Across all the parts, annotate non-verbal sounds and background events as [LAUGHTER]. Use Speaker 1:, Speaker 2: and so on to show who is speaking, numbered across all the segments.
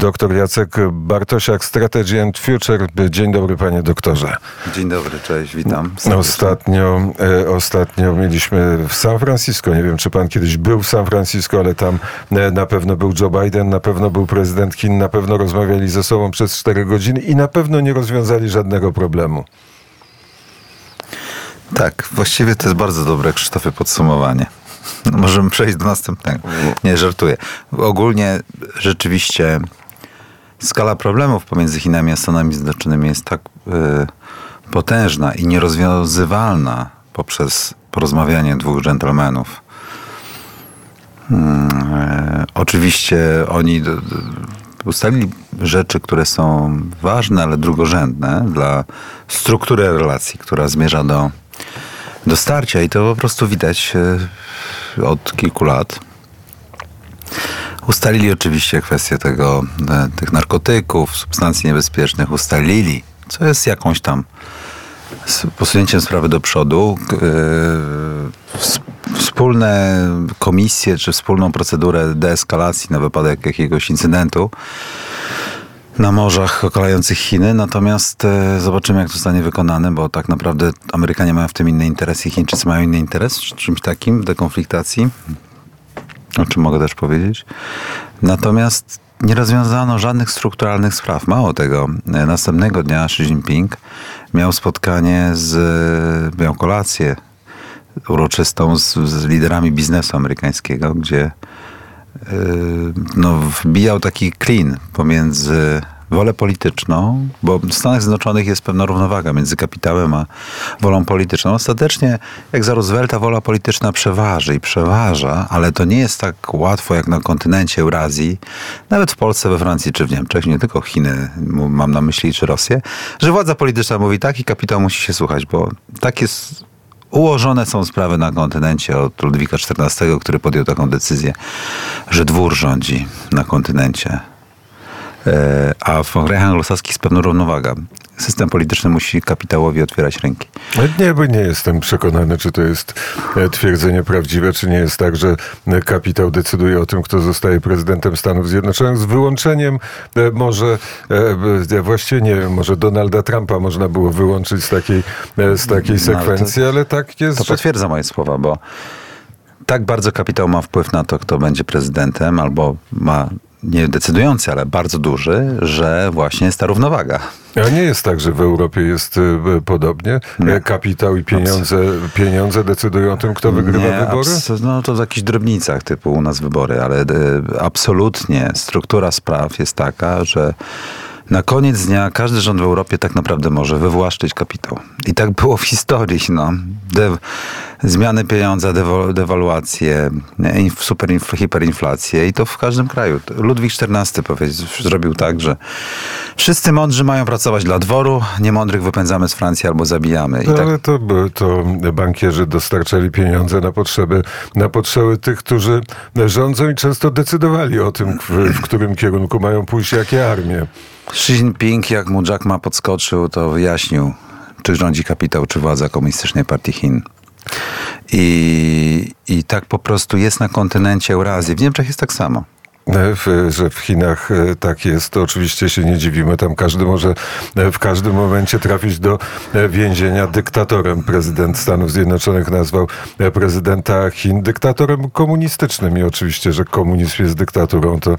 Speaker 1: Dr Jacek Bartosiak, Strategy and Future. Dzień dobry panie doktorze.
Speaker 2: Dzień dobry, cześć, witam.
Speaker 1: Ostatnio, e, ostatnio mieliśmy w San Francisco, nie wiem czy pan kiedyś był w San Francisco, ale tam e, na pewno był Joe Biden, na pewno był prezydent Chin, na pewno rozmawiali ze sobą przez 4 godziny i na pewno nie rozwiązali żadnego problemu.
Speaker 2: Tak, właściwie to jest bardzo dobre, Krzysztofie, podsumowanie. No, [LAUGHS] możemy przejść do następnego. Nie, żartuję. Ogólnie rzeczywiście skala problemów pomiędzy Chinami a Stanami Zjednoczonymi jest tak y, potężna i nierozwiązywalna poprzez porozmawianie dwóch dżentelmenów. Y, oczywiście oni d, d, ustalili rzeczy, które są ważne, ale drugorzędne dla struktury relacji, która zmierza do, do starcia i to po prostu widać e, od kilku lat. Ustalili oczywiście kwestię tego, e, tych narkotyków, substancji niebezpiecznych, ustalili, co jest jakąś tam posunięciem sprawy do przodu. E, wspólne komisje, czy wspólną procedurę deeskalacji na wypadek jakiegoś incydentu na morzach okalających Chiny, natomiast e, zobaczymy, jak to zostanie wykonane, bo tak naprawdę Amerykanie mają w tym inny interes i Chińczycy mają inny interes, czymś takim w dekonfliktacji, o czym mogę też powiedzieć. Natomiast nie rozwiązano żadnych strukturalnych spraw. Mało tego, e, następnego dnia Xi Jinping miał spotkanie z, miał kolację uroczystą z, z liderami biznesu amerykańskiego, gdzie no, wbijał taki klin pomiędzy wolę polityczną, bo w Stanach Zjednoczonych jest pewna równowaga między kapitałem a wolą polityczną. Ostatecznie, jak za Roosevelta, wola polityczna przeważy i przeważa, ale to nie jest tak łatwo jak na kontynencie Eurazji, nawet w Polsce, we Francji czy w Niemczech, nie tylko Chiny, mam na myśli, czy Rosję, że władza polityczna mówi tak i kapitał musi się słuchać, bo tak jest Ułożone są sprawy na kontynencie od Ludwika XIV, który podjął taką decyzję, że dwór rządzi na kontynencie. E, a w krajach anglosaskich jest pewna równowaga. System polityczny musi kapitałowi otwierać ręki.
Speaker 1: Nie, bo nie jestem przekonany, czy to jest e, twierdzenie prawdziwe, czy nie jest tak, że kapitał decyduje o tym, kto zostaje prezydentem Stanów Zjednoczonych, z wyłączeniem e, może, właściwie nie wiem, może Donalda Trumpa można było wyłączyć z takiej, z takiej no, sekwencji, ale, to, ale tak jest.
Speaker 2: To że... potwierdza moje słowa, bo tak bardzo kapitał ma wpływ na to, kto będzie prezydentem, albo ma nie decydujący, ale bardzo duży, że właśnie jest ta równowaga.
Speaker 1: A nie jest tak, że w Europie jest y, podobnie? Nie. Kapitał i pieniądze, pieniądze decydują o tym, kto wygrywa nie, wybory?
Speaker 2: no to w jakichś drobnicach typu u nas wybory, ale y, absolutnie struktura spraw jest taka, że na koniec dnia każdy rząd w Europie tak naprawdę może wywłaszczyć kapitał. I tak było w historii. No. De zmiany pieniądza, dewaluacje, super hiperinflację i to w każdym kraju. Ludwik XIV powiedział, zrobił tak, że wszyscy mądrzy mają pracować dla dworu, niemądrych wypędzamy z Francji albo zabijamy. I
Speaker 1: no,
Speaker 2: tak...
Speaker 1: Ale to, to bankierzy dostarczali pieniądze na potrzeby, na potrzeby tych, którzy rządzą i często decydowali o tym, w, w którym kierunku mają pójść jakie armie.
Speaker 2: Xi Jinping, jak mu Jack Ma podskoczył, to wyjaśnił, czy rządzi kapitał, czy władza Komunistycznej Partii Chin. I, I tak po prostu jest na kontynencie Eurazji. W Niemczech jest tak samo.
Speaker 1: W, że w Chinach e, tak jest, to oczywiście się nie dziwimy. Tam każdy może e, w każdym momencie trafić do e, więzienia dyktatorem. Prezydent Stanów Zjednoczonych nazwał prezydenta Chin dyktatorem komunistycznym i oczywiście, że komunizm jest dyktaturą, to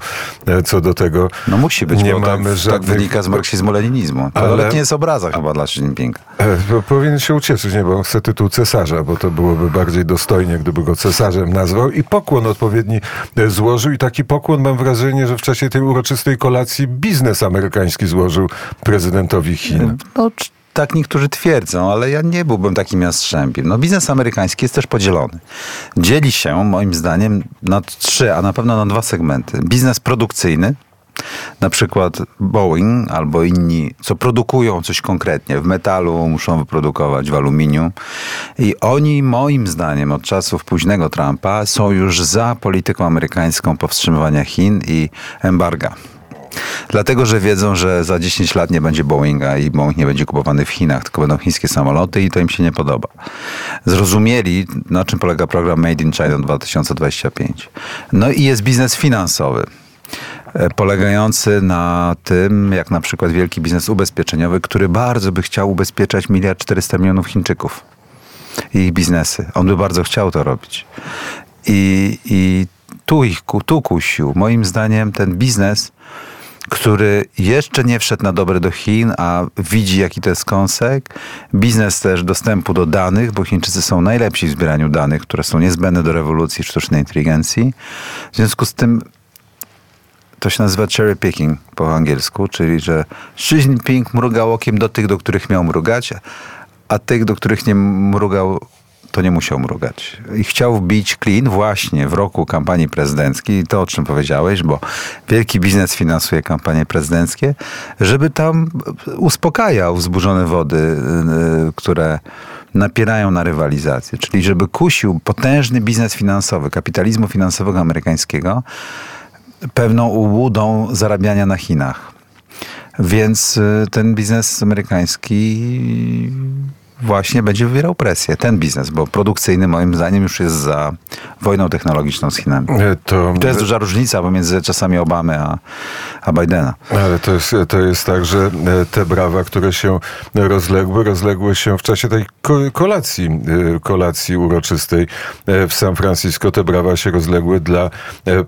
Speaker 1: co do tego
Speaker 2: No musi być, nie bo mamy tak, żadnych... tak wynika z marksizmu-leninizmu. Ale nie jest obraza chyba dla Xi Jinpinga.
Speaker 1: Powinien się ucieszyć, nie, bo on chce tytuł cesarza, bo to byłoby bardziej dostojnie, gdyby go cesarzem nazwał i pokłon odpowiedni złożył i taki pokłon mam wrażenie, że w czasie tej uroczystej kolacji biznes amerykański złożył prezydentowi Chin.
Speaker 2: No, tak niektórzy twierdzą, ale ja nie byłbym takim jastrzębiem. No, biznes amerykański jest też podzielony. Dzieli się, moim zdaniem, na trzy, a na pewno na dwa segmenty. Biznes produkcyjny, na przykład Boeing albo inni, co produkują coś konkretnie w metalu, muszą wyprodukować w aluminium. I oni, moim zdaniem, od czasów późnego Trumpa są już za polityką amerykańską powstrzymywania Chin i embarga. Dlatego, że wiedzą, że za 10 lat nie będzie Boeinga i Boeing nie będzie kupowany w Chinach, tylko będą chińskie samoloty i to im się nie podoba. Zrozumieli, na czym polega program Made in China 2025. No i jest biznes finansowy. E, polegający na tym, jak na przykład wielki biznes ubezpieczeniowy, który bardzo by chciał ubezpieczać miliard 400 milionów Chińczyków i ich biznesy. On by bardzo chciał to robić. I, i tu ich tu kusił. Moim zdaniem ten biznes, który jeszcze nie wszedł na dobre do Chin, a widzi jaki to jest kąsek. Biznes też dostępu do danych, bo Chińczycy są najlepsi w zbieraniu danych, które są niezbędne do rewolucji sztucznej inteligencji. W związku z tym to się nazywa cherry picking po angielsku, czyli że Xi Jinping mrugał okiem do tych, do których miał mrugać, a tych, do których nie mrugał, to nie musiał mrugać. I chciał wbić klin właśnie w roku kampanii prezydenckiej, to o czym powiedziałeś, bo wielki biznes finansuje kampanie prezydenckie, żeby tam uspokajał wzburzone wody, yy, które napierają na rywalizację, czyli żeby kusił potężny biznes finansowy, kapitalizmu finansowego amerykańskiego, pewną ułudą zarabiania na Chinach. Więc y, ten biznes amerykański właśnie będzie wywierał presję. Ten biznes, bo produkcyjny moim zdaniem już jest za wojną technologiczną z Chinami.
Speaker 1: E, To,
Speaker 2: I to jest duża różnica pomiędzy czasami Obamy a, a Bidena.
Speaker 1: Ale to jest, to jest tak, że e, te brawa, które się rozległy, rozległy się w czasie tej ko- kolacji, e, kolacji uroczystej w San Francisco. Te brawa się rozległy dla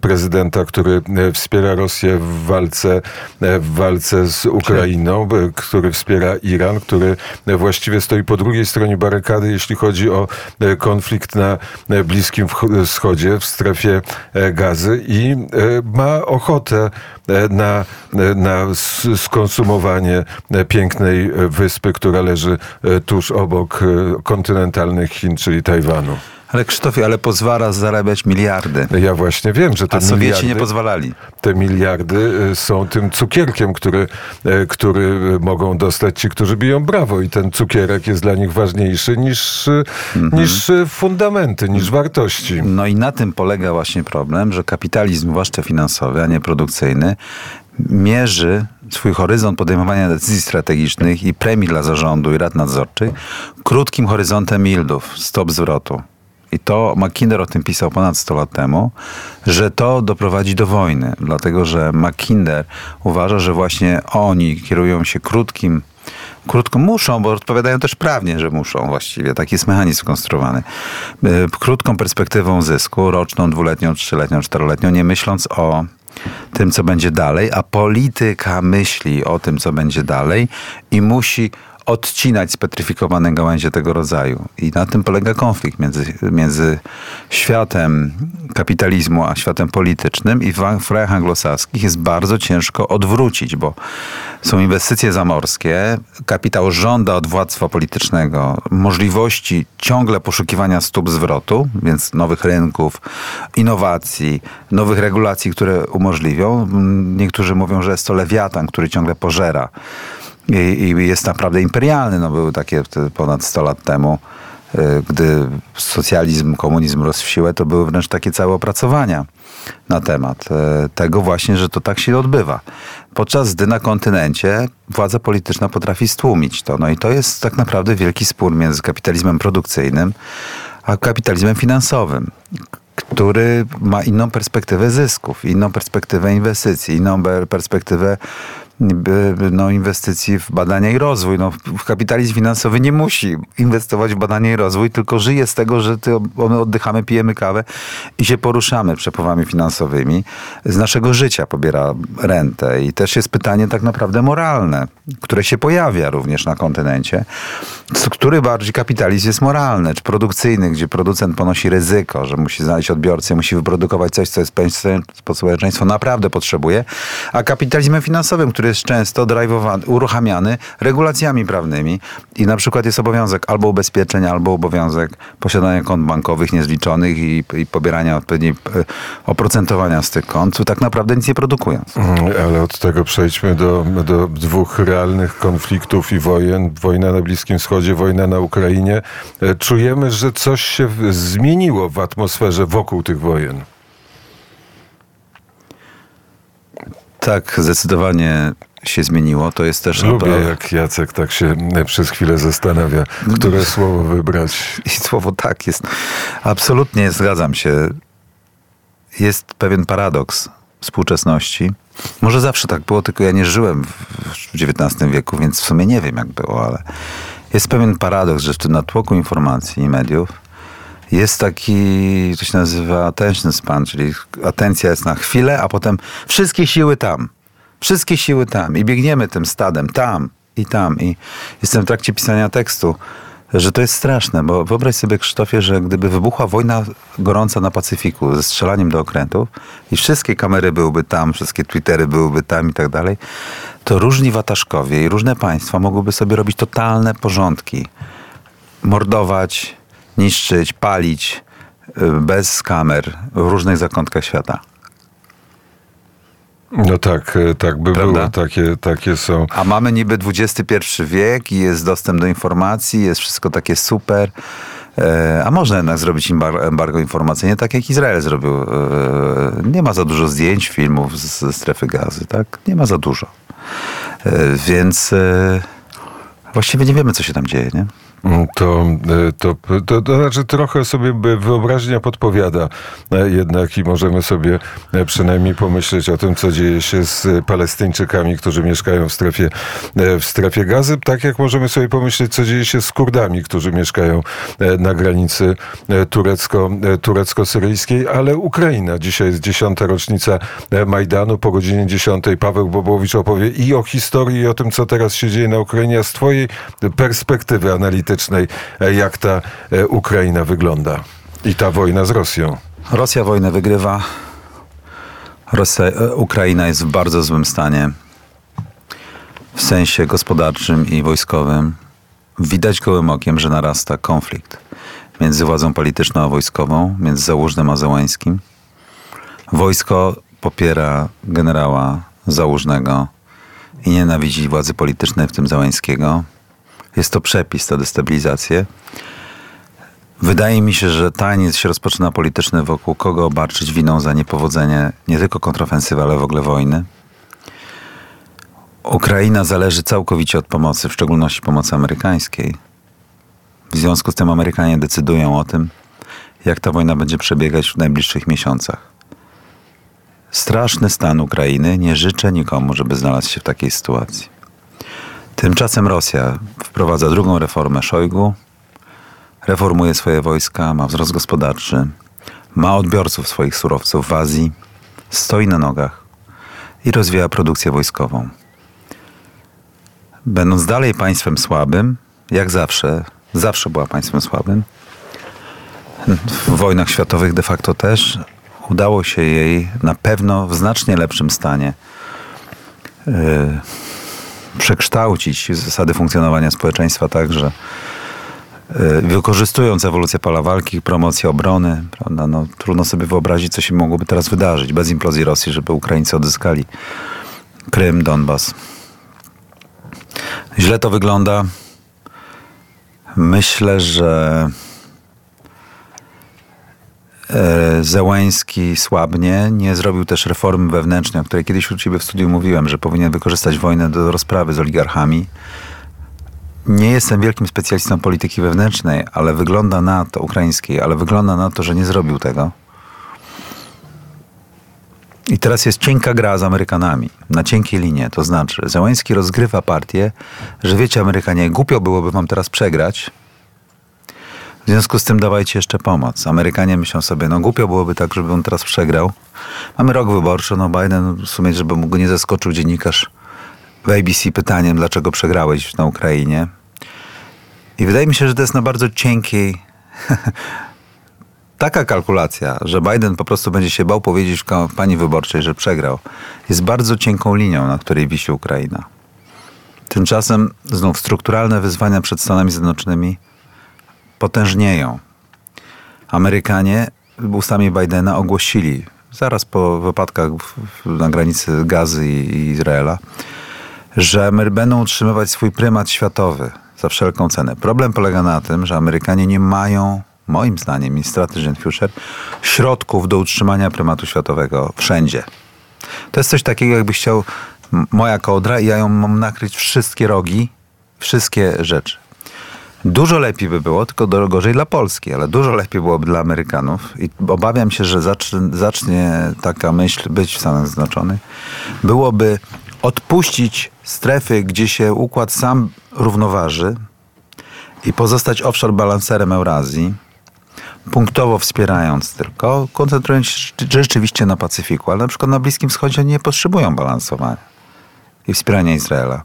Speaker 1: prezydenta, który wspiera Rosję w walce, w walce z Ukrainą, który wspiera Iran, który właściwie stoi po drugiej stronie barykady, jeśli chodzi o e, konflikt na e, Bliskim Wch- Wschodzie, w strefie e, gazy i e, ma ochotę e, na, e, na skonsumowanie e, pięknej e, wyspy, która leży e, tuż obok e, kontynentalnych Chin, czyli Tajwanu.
Speaker 2: Ale Krzysztofie, ale pozwala zarabiać miliardy.
Speaker 1: Ja właśnie wiem, że te
Speaker 2: A Sowieci nie
Speaker 1: miliardy,
Speaker 2: pozwalali.
Speaker 1: te miliardy e, są tym cukierkiem, który, e, który e, mogą dostać ci, którzy biją brawo i ten cukierek jest dla nich ważniejszy niż,
Speaker 2: Mhm.
Speaker 1: niż fundamenty, niż wartości.
Speaker 2: No i na tym polega właśnie problem, że kapitalizm, zwłaszcza finansowy, a nie produkcyjny, mierzy swój horyzont podejmowania decyzji strategicznych i premii dla zarządu i rad nadzorczych krótkim horyzontem yieldów, stop zwrotu. I to McKinder o tym pisał ponad 100 lat temu, że to doprowadzi do wojny, dlatego że McKinder uważa, że właśnie oni kierują się krótkim Krótko muszą, bo odpowiadają też prawnie, że muszą właściwie. Taki jest mechanizm skonstruowany. Y, Krótką perspektywą zysku, roczną, dwuletnią, trzyletnią, czteroletnią, nie myśląc o tym, co będzie dalej, a polityka myśli o tym, co będzie dalej i musi odcinać spetryfikowane gałęzie tego rodzaju. I na tym polega konflikt między, między światem kapitalizmu a światem politycznym i w krajach anglosaskich jest bardzo ciężko odwrócić, bo są inwestycje zamorskie, kapitał żąda od władztwa politycznego możliwości ciągle poszukiwania stóp zwrotu, więc nowych rynków, innowacji, nowych regulacji, które umożliwią. Niektórzy mówią, że jest to lewiatan, który ciągle pożera i, i jest naprawdę imperialny. No, były takie ponad 100 lat temu, y, gdy socjalizm, komunizm rósł w siłę, to były wręcz takie całe opracowania na temat e, tego właśnie, że to tak się odbywa. Podczas gdy na kontynencie władza polityczna potrafi stłumić to. No i to jest tak naprawdę wielki spór między kapitalizmem produkcyjnym a kapitalizmem finansowym który ma inną perspektywę zysków, inną perspektywę inwestycji, inną perspektywę no, inwestycji w badania i rozwój. No, kapitalizm finansowy nie musi inwestować w badania i rozwój, tylko żyje z tego, że ty, my oddychamy, pijemy kawę i się poruszamy przepływami finansowymi. Z naszego życia pobiera rentę. I też jest pytanie tak naprawdę moralne, które się pojawia również na kontynencie. Który bardziej kapitalizm jest moralny, czy produkcyjny, gdzie producent ponosi ryzyko, że musi znaleźć odbiorcę, musi wyprodukować coś, co jest społeczeństwo naprawdę potrzebuje, a kapitalizmem finansowym, który jest często drive'owany, uruchamiany regulacjami prawnymi i na przykład jest obowiązek albo ubezpieczeń, albo obowiązek posiadania kont bankowych niezliczonych i, i pobierania odpowiedniej e, oprocentowania z tych kont, tak naprawdę nic nie produkując.
Speaker 1: Mm, Ale od tego przejdźmy do, do dwóch realnych konfliktów i wojen. Wojna na Bliskim Wschodzie, wojna na Ukrainie. E, Czujemy, że coś się zmieniło w atmosferze wokół tych wojen.
Speaker 2: Tak, zdecydowanie się zmieniło. To jest też...
Speaker 1: Lubię,
Speaker 2: naprawdę-
Speaker 1: jak Jacek tak się e, przez chwilę zastanawia, które słowo wybrać. [LAUGHS]
Speaker 2: I słowo tak jest. Absolutnie zgadzam się. Jest pewien paradoks współczesności, Może zawsze tak było, tylko ja nie żyłem w XIX wieku, więc w sumie nie wiem, jak było, ale jest pewien paradoks, że w tym natłoku informacji i mediów jest taki, to się nazywa attention span, czyli atencja jest na chwilę, a potem wszystkie siły tam. Wszystkie siły tam i biegniemy tym stadem tam i tam. I jestem w trakcie pisania tekstu, że to jest straszne, bo wyobraź sobie, Krzysztofie, że gdyby wybuchła wojna gorąca na Pacyfiku ze strzelaniem do okrętów i wszystkie kamery byłyby tam, wszystkie Twittery byłyby tam i tak dalej, to różni wataszkowie i różne państwa mogłyby sobie robić totalne porządki. Mordować, niszczyć, palić y, bez kamer w różnych zakątkach świata.
Speaker 1: No tak, e, tak by
Speaker 2: Prawda?
Speaker 1: było, takie, takie są.
Speaker 2: A mamy niby XXI wiek i jest dostęp do informacji, jest wszystko takie super. E, A można jednak zrobić embar- embargo informacyjne, tak jak Izrael zrobił. E, Nie ma za dużo zdjęć, filmów ze strefy gazy, tak? Nie ma za dużo. E, Więc właściwie nie wiemy, co się tam dzieje, nie?
Speaker 1: To, e, to, to, to znaczy trochę sobie wyobraźnia podpowiada e, jednak i możemy sobie e, przynajmniej pomyśleć o tym, co dzieje się z Palestyńczykami, którzy mieszkają w strefie, w strefie gazy, tak jak możemy sobie pomyśleć, co dzieje się z Kurdami, którzy mieszkają na granicy turecko, turecko-syryjskiej, ale Ukraina. Dzisiaj jest dziesiąta rocznica Majdanu. Po godzinie dziesiątej Paweł Bobowicz opowie i o historii, i o tym, co teraz się dzieje na Ukrainie, z twojej perspektywy analitycznej, e, jak ta e, Ukraina wygląda i ta wojna z Rosją.
Speaker 2: Rosja wojnę wygrywa. Rosja, e, Ukraina jest w bardzo złym stanie w sensie gospodarczym i wojskowym. Widać gołym okiem, że narasta konflikt między władzą polityczną a wojskową, między Załużnym a Załańskim. Wojsko popiera generała Załużnego i nienawidzi władzy politycznej, w tym Załańskiego. Jest to przepis, to destabilizację. Wydaje mi się, że taniec się rozpoczyna polityczny wokół kogo obarczyć winą za niepowodzenie nie tylko kontrofensywy, ale w ogóle wojny. Ukraina zależy całkowicie od pomocy, w szczególności pomocy amerykańskiej. W związku z tym Amerykanie decydują o tym, jak ta wojna będzie przebiegać w najbliższych miesiącach. Straszny stan Ukrainy. Nie życzę nikomu, żeby znalazł się w takiej sytuacji. Tymczasem Rosja wprowadza drugą reformę Szojgu, reformuje swoje wojska, ma wzrost gospodarczy, ma odbiorców swoich surowców w Azji, stoi na nogach i rozwija produkcję wojskową. Będąc dalej państwem słabym, jak zawsze, zawsze była państwem słabym, w wojnach światowych de facto też, udało się jej na pewno w znacznie lepszym stanie yy, przekształcić zasady funkcjonowania społeczeństwa tak, że yy, wykorzystując ewolucję pola walki, promocję obrony, prawda, no, trudno sobie wyobrazić, co się mogłoby teraz wydarzyć bez implozji Rosji, żeby Ukraińcy odzyskali Krym, Donbas. Źle to wygląda. Myślę, że Zełański słabnie, nie zrobił też reformy wewnętrznej, o której kiedyś u ciebie w studiu mówiłem, że powinien wykorzystać wojnę do rozprawy z oligarchami. Nie jestem wielkim specjalistą polityki wewnętrznej, ale wygląda na to, ukraińskiej, ale wygląda na to, że nie zrobił tego. I teraz jest cienka gra z Amerykanami, na cienkiej linie. To znaczy, Zełański rozgrywa partię, że wiecie, Amerykanie, głupio byłoby wam teraz przegrać, w związku z tym dawajcie jeszcze pomoc. Amerykanie myślą sobie, no głupio byłoby tak, żeby on teraz przegrał. Mamy rok wyborczy, no Biden w sumie, żeby mu nie zaskoczył dziennikarz w ABC pytaniem, dlaczego przegrałeś na Ukrainie. I wydaje mi się, że to jest na bardzo cienkiej [LAUGHS] taka kalkulacja, że Biden po prostu będzie się bał powiedzieć w kampanii wyborczej, że przegrał, jest bardzo cienką linią, na której wisi Ukraina. Tymczasem znów strukturalne wyzwania przed Stanami Zjednoczonymi potężnieją. Amerykanie ustami Bidena ogłosili zaraz po wypadkach na granicy Gazy i, Izraela, że będą utrzymywać swój prymat światowy za wszelką cenę. Problem polega na tym, że Amerykanie nie mają, moim zdaniem, i Strategy and Future, środków do utrzymania prymatu światowego wszędzie. To jest coś takiego, jakbyś chciał moja kołdra i ja ją mam nakryć wszystkie rogi, wszystkie rzeczy. Dużo lepiej by było, tylko gorzej dla Polski, ale dużo lepiej byłoby dla Amerykanów i obawiam się, że zacznie, zacznie taka myśl być w Stanach Zjednoczonych. Byłoby odpuścić strefy, gdzie się układ sam równoważy i pozostać offshore balancerem Eurazji, punktowo wspierając tylko, koncentrując się rzeczywiście na Pacyfiku, ale na przykład na Bliskim Wschodzie nie potrzebują balansowania i wspierania Izraela.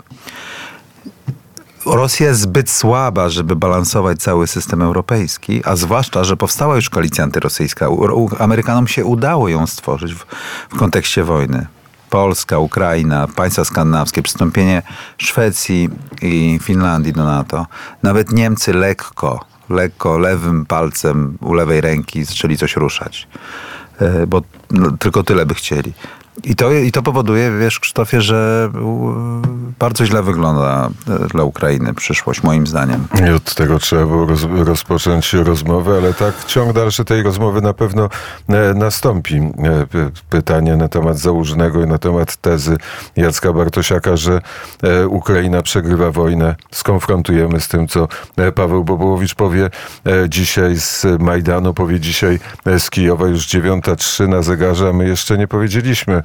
Speaker 2: Rosja jest zbyt słaba, żeby balansować cały system europejski, a zwłaszcza, że powstała już koalicja antyrosyjska. Amerykanom się udało ją stworzyć w, w kontekście wojny. Polska, Ukraina, państwa skandynawskie, przystąpienie Szwecji i Finlandii do NATO. Nawet Niemcy lekko, lekko lewym palcem u lewej ręki zaczęli coś ruszać. E, Bo no, tylko tyle by chcieli. I to, I to powoduje, wiesz, Krzysztofie, że bardzo źle wygląda e, dla Ukrainy przyszłość, moim zdaniem.
Speaker 1: I od tego trzeba było roz, rozpocząć rozmowę, ale tak, ciąg dalszy tej rozmowy na pewno e, nastąpi. E, py- pytanie na temat założonego i na temat tezy Jacka Bartosiaka, że Ukraina przegrywa wojnę. Skonfrontujemy z tym, co Paweł Bobołowicz powie dzisiaj z Majdanu, powie dzisiaj z Kijowa, już 9.03 na zegarze, a my jeszcze nie powiedzieliśmy,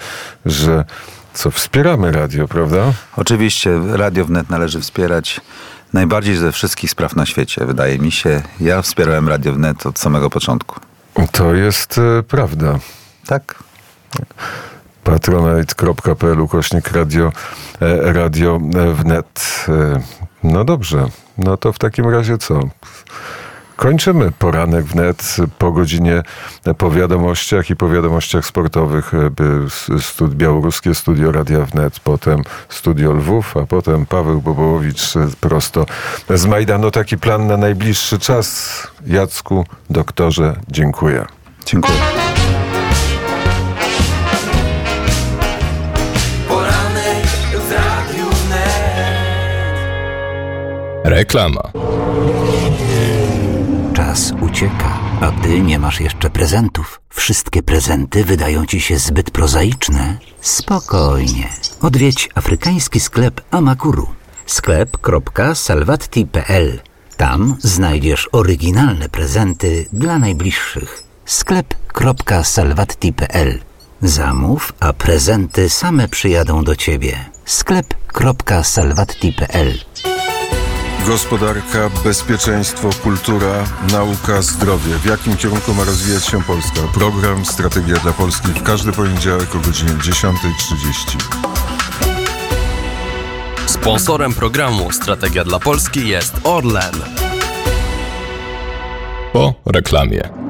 Speaker 1: że co, wspieramy radio, prawda?
Speaker 2: Oczywiście Radio Wnet należy wspierać najbardziej ze wszystkich spraw na świecie, wydaje mi się. Ja wspierałem Radio Wnet od samego początku.
Speaker 1: To jest e, prawda.
Speaker 2: Tak?
Speaker 1: patronite.pl ukośnik radio, e, radio wnet. E, No dobrze, no to w takim razie co? Kończymy poranek wnet po godzinie po wiadomościach i po wiadomościach sportowych stud, białoruskie studio Radia Wnet, potem studio Lwów, a potem Paweł Bobołowicz e, prosto z Majdanu. Taki plan na najbliższy czas. Jacku, doktorze, dziękuję.
Speaker 2: Dziękuję.
Speaker 3: Poranek w Radiu Wnet.
Speaker 4: Reklama.
Speaker 5: Czas ucieka, a ty nie masz jeszcze prezentów. Wszystkie prezenty wydają ci się zbyt prozaiczne. Spokojnie. Odwiedź afrykański sklep Amakuru. sklep.salvatti.pl Tam znajdziesz oryginalne prezenty dla najbliższych. sklep.salvatti.pl Zamów, a prezenty same przyjadą do ciebie. sklep.salvatti.pl
Speaker 1: Gospodarka, bezpieczeństwo, kultura, nauka, zdrowie. W jakim kierunku ma rozwijać się Polska? Program Strategia dla Polski w każdy poniedziałek o godzinie 10.30.
Speaker 4: Sponsorem programu Strategia dla Polski jest Orlen. Po reklamie.